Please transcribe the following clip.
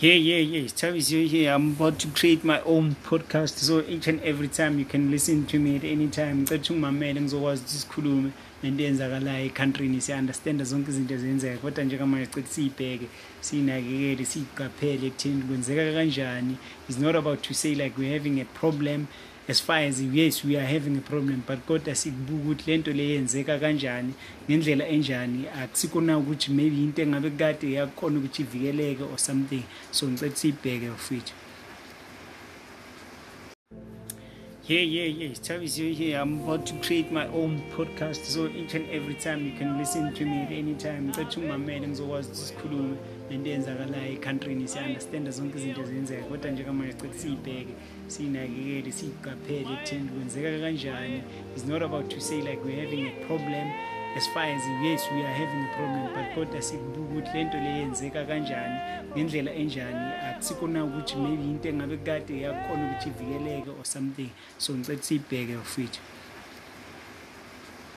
Yeah, yeah, yeah. Tavis, you're here. I'm about to create my own podcast. So each and every time you can listen to me at any time. Ngicela ungimamele ngizokwazi ukuthi sikhulume nento eyenzakalayo ekhountryini siya-understanda zonke izinto ezenzeka kodwa njengamanje cela siyibheke siyinakekele siyiqaphele ekutheni kwenzeka kanjani it's not about to say like we're having a problem as far as yes we are having a problem but kodwa sikubuka ukuthi lento le yenzeka kanjani ngendlela enjani. Akusikho na ukuthi maybe into engabe kade yakhona ukuthi ivikeleke or something. So ngicela siyibheke mfethu. Yeah, yeah, yeah. Tavis, you're here. I'm about to create my own podcast. So each and every time you can listen to me at any time. Ngicela ungimamele ngizokwazi ukuthi sikhulume nento eyenzakalayo ekhountryini siya-understanda zonke izinto ezenzeka kodwa cela siyibheke siyinakekele siyiqaphele ekutheni kwenzeka kanjani it's not about to say like we're having a problem as far as yes we are having a problem but kodwa sikubuka ukuthi lento le yenzeka kanjani? Ngendlela enjani? Akusikho na ukuthi maybe into engabe kade yakhona ukuthi ivikeleke or something. So ngicela siyibheke mfethu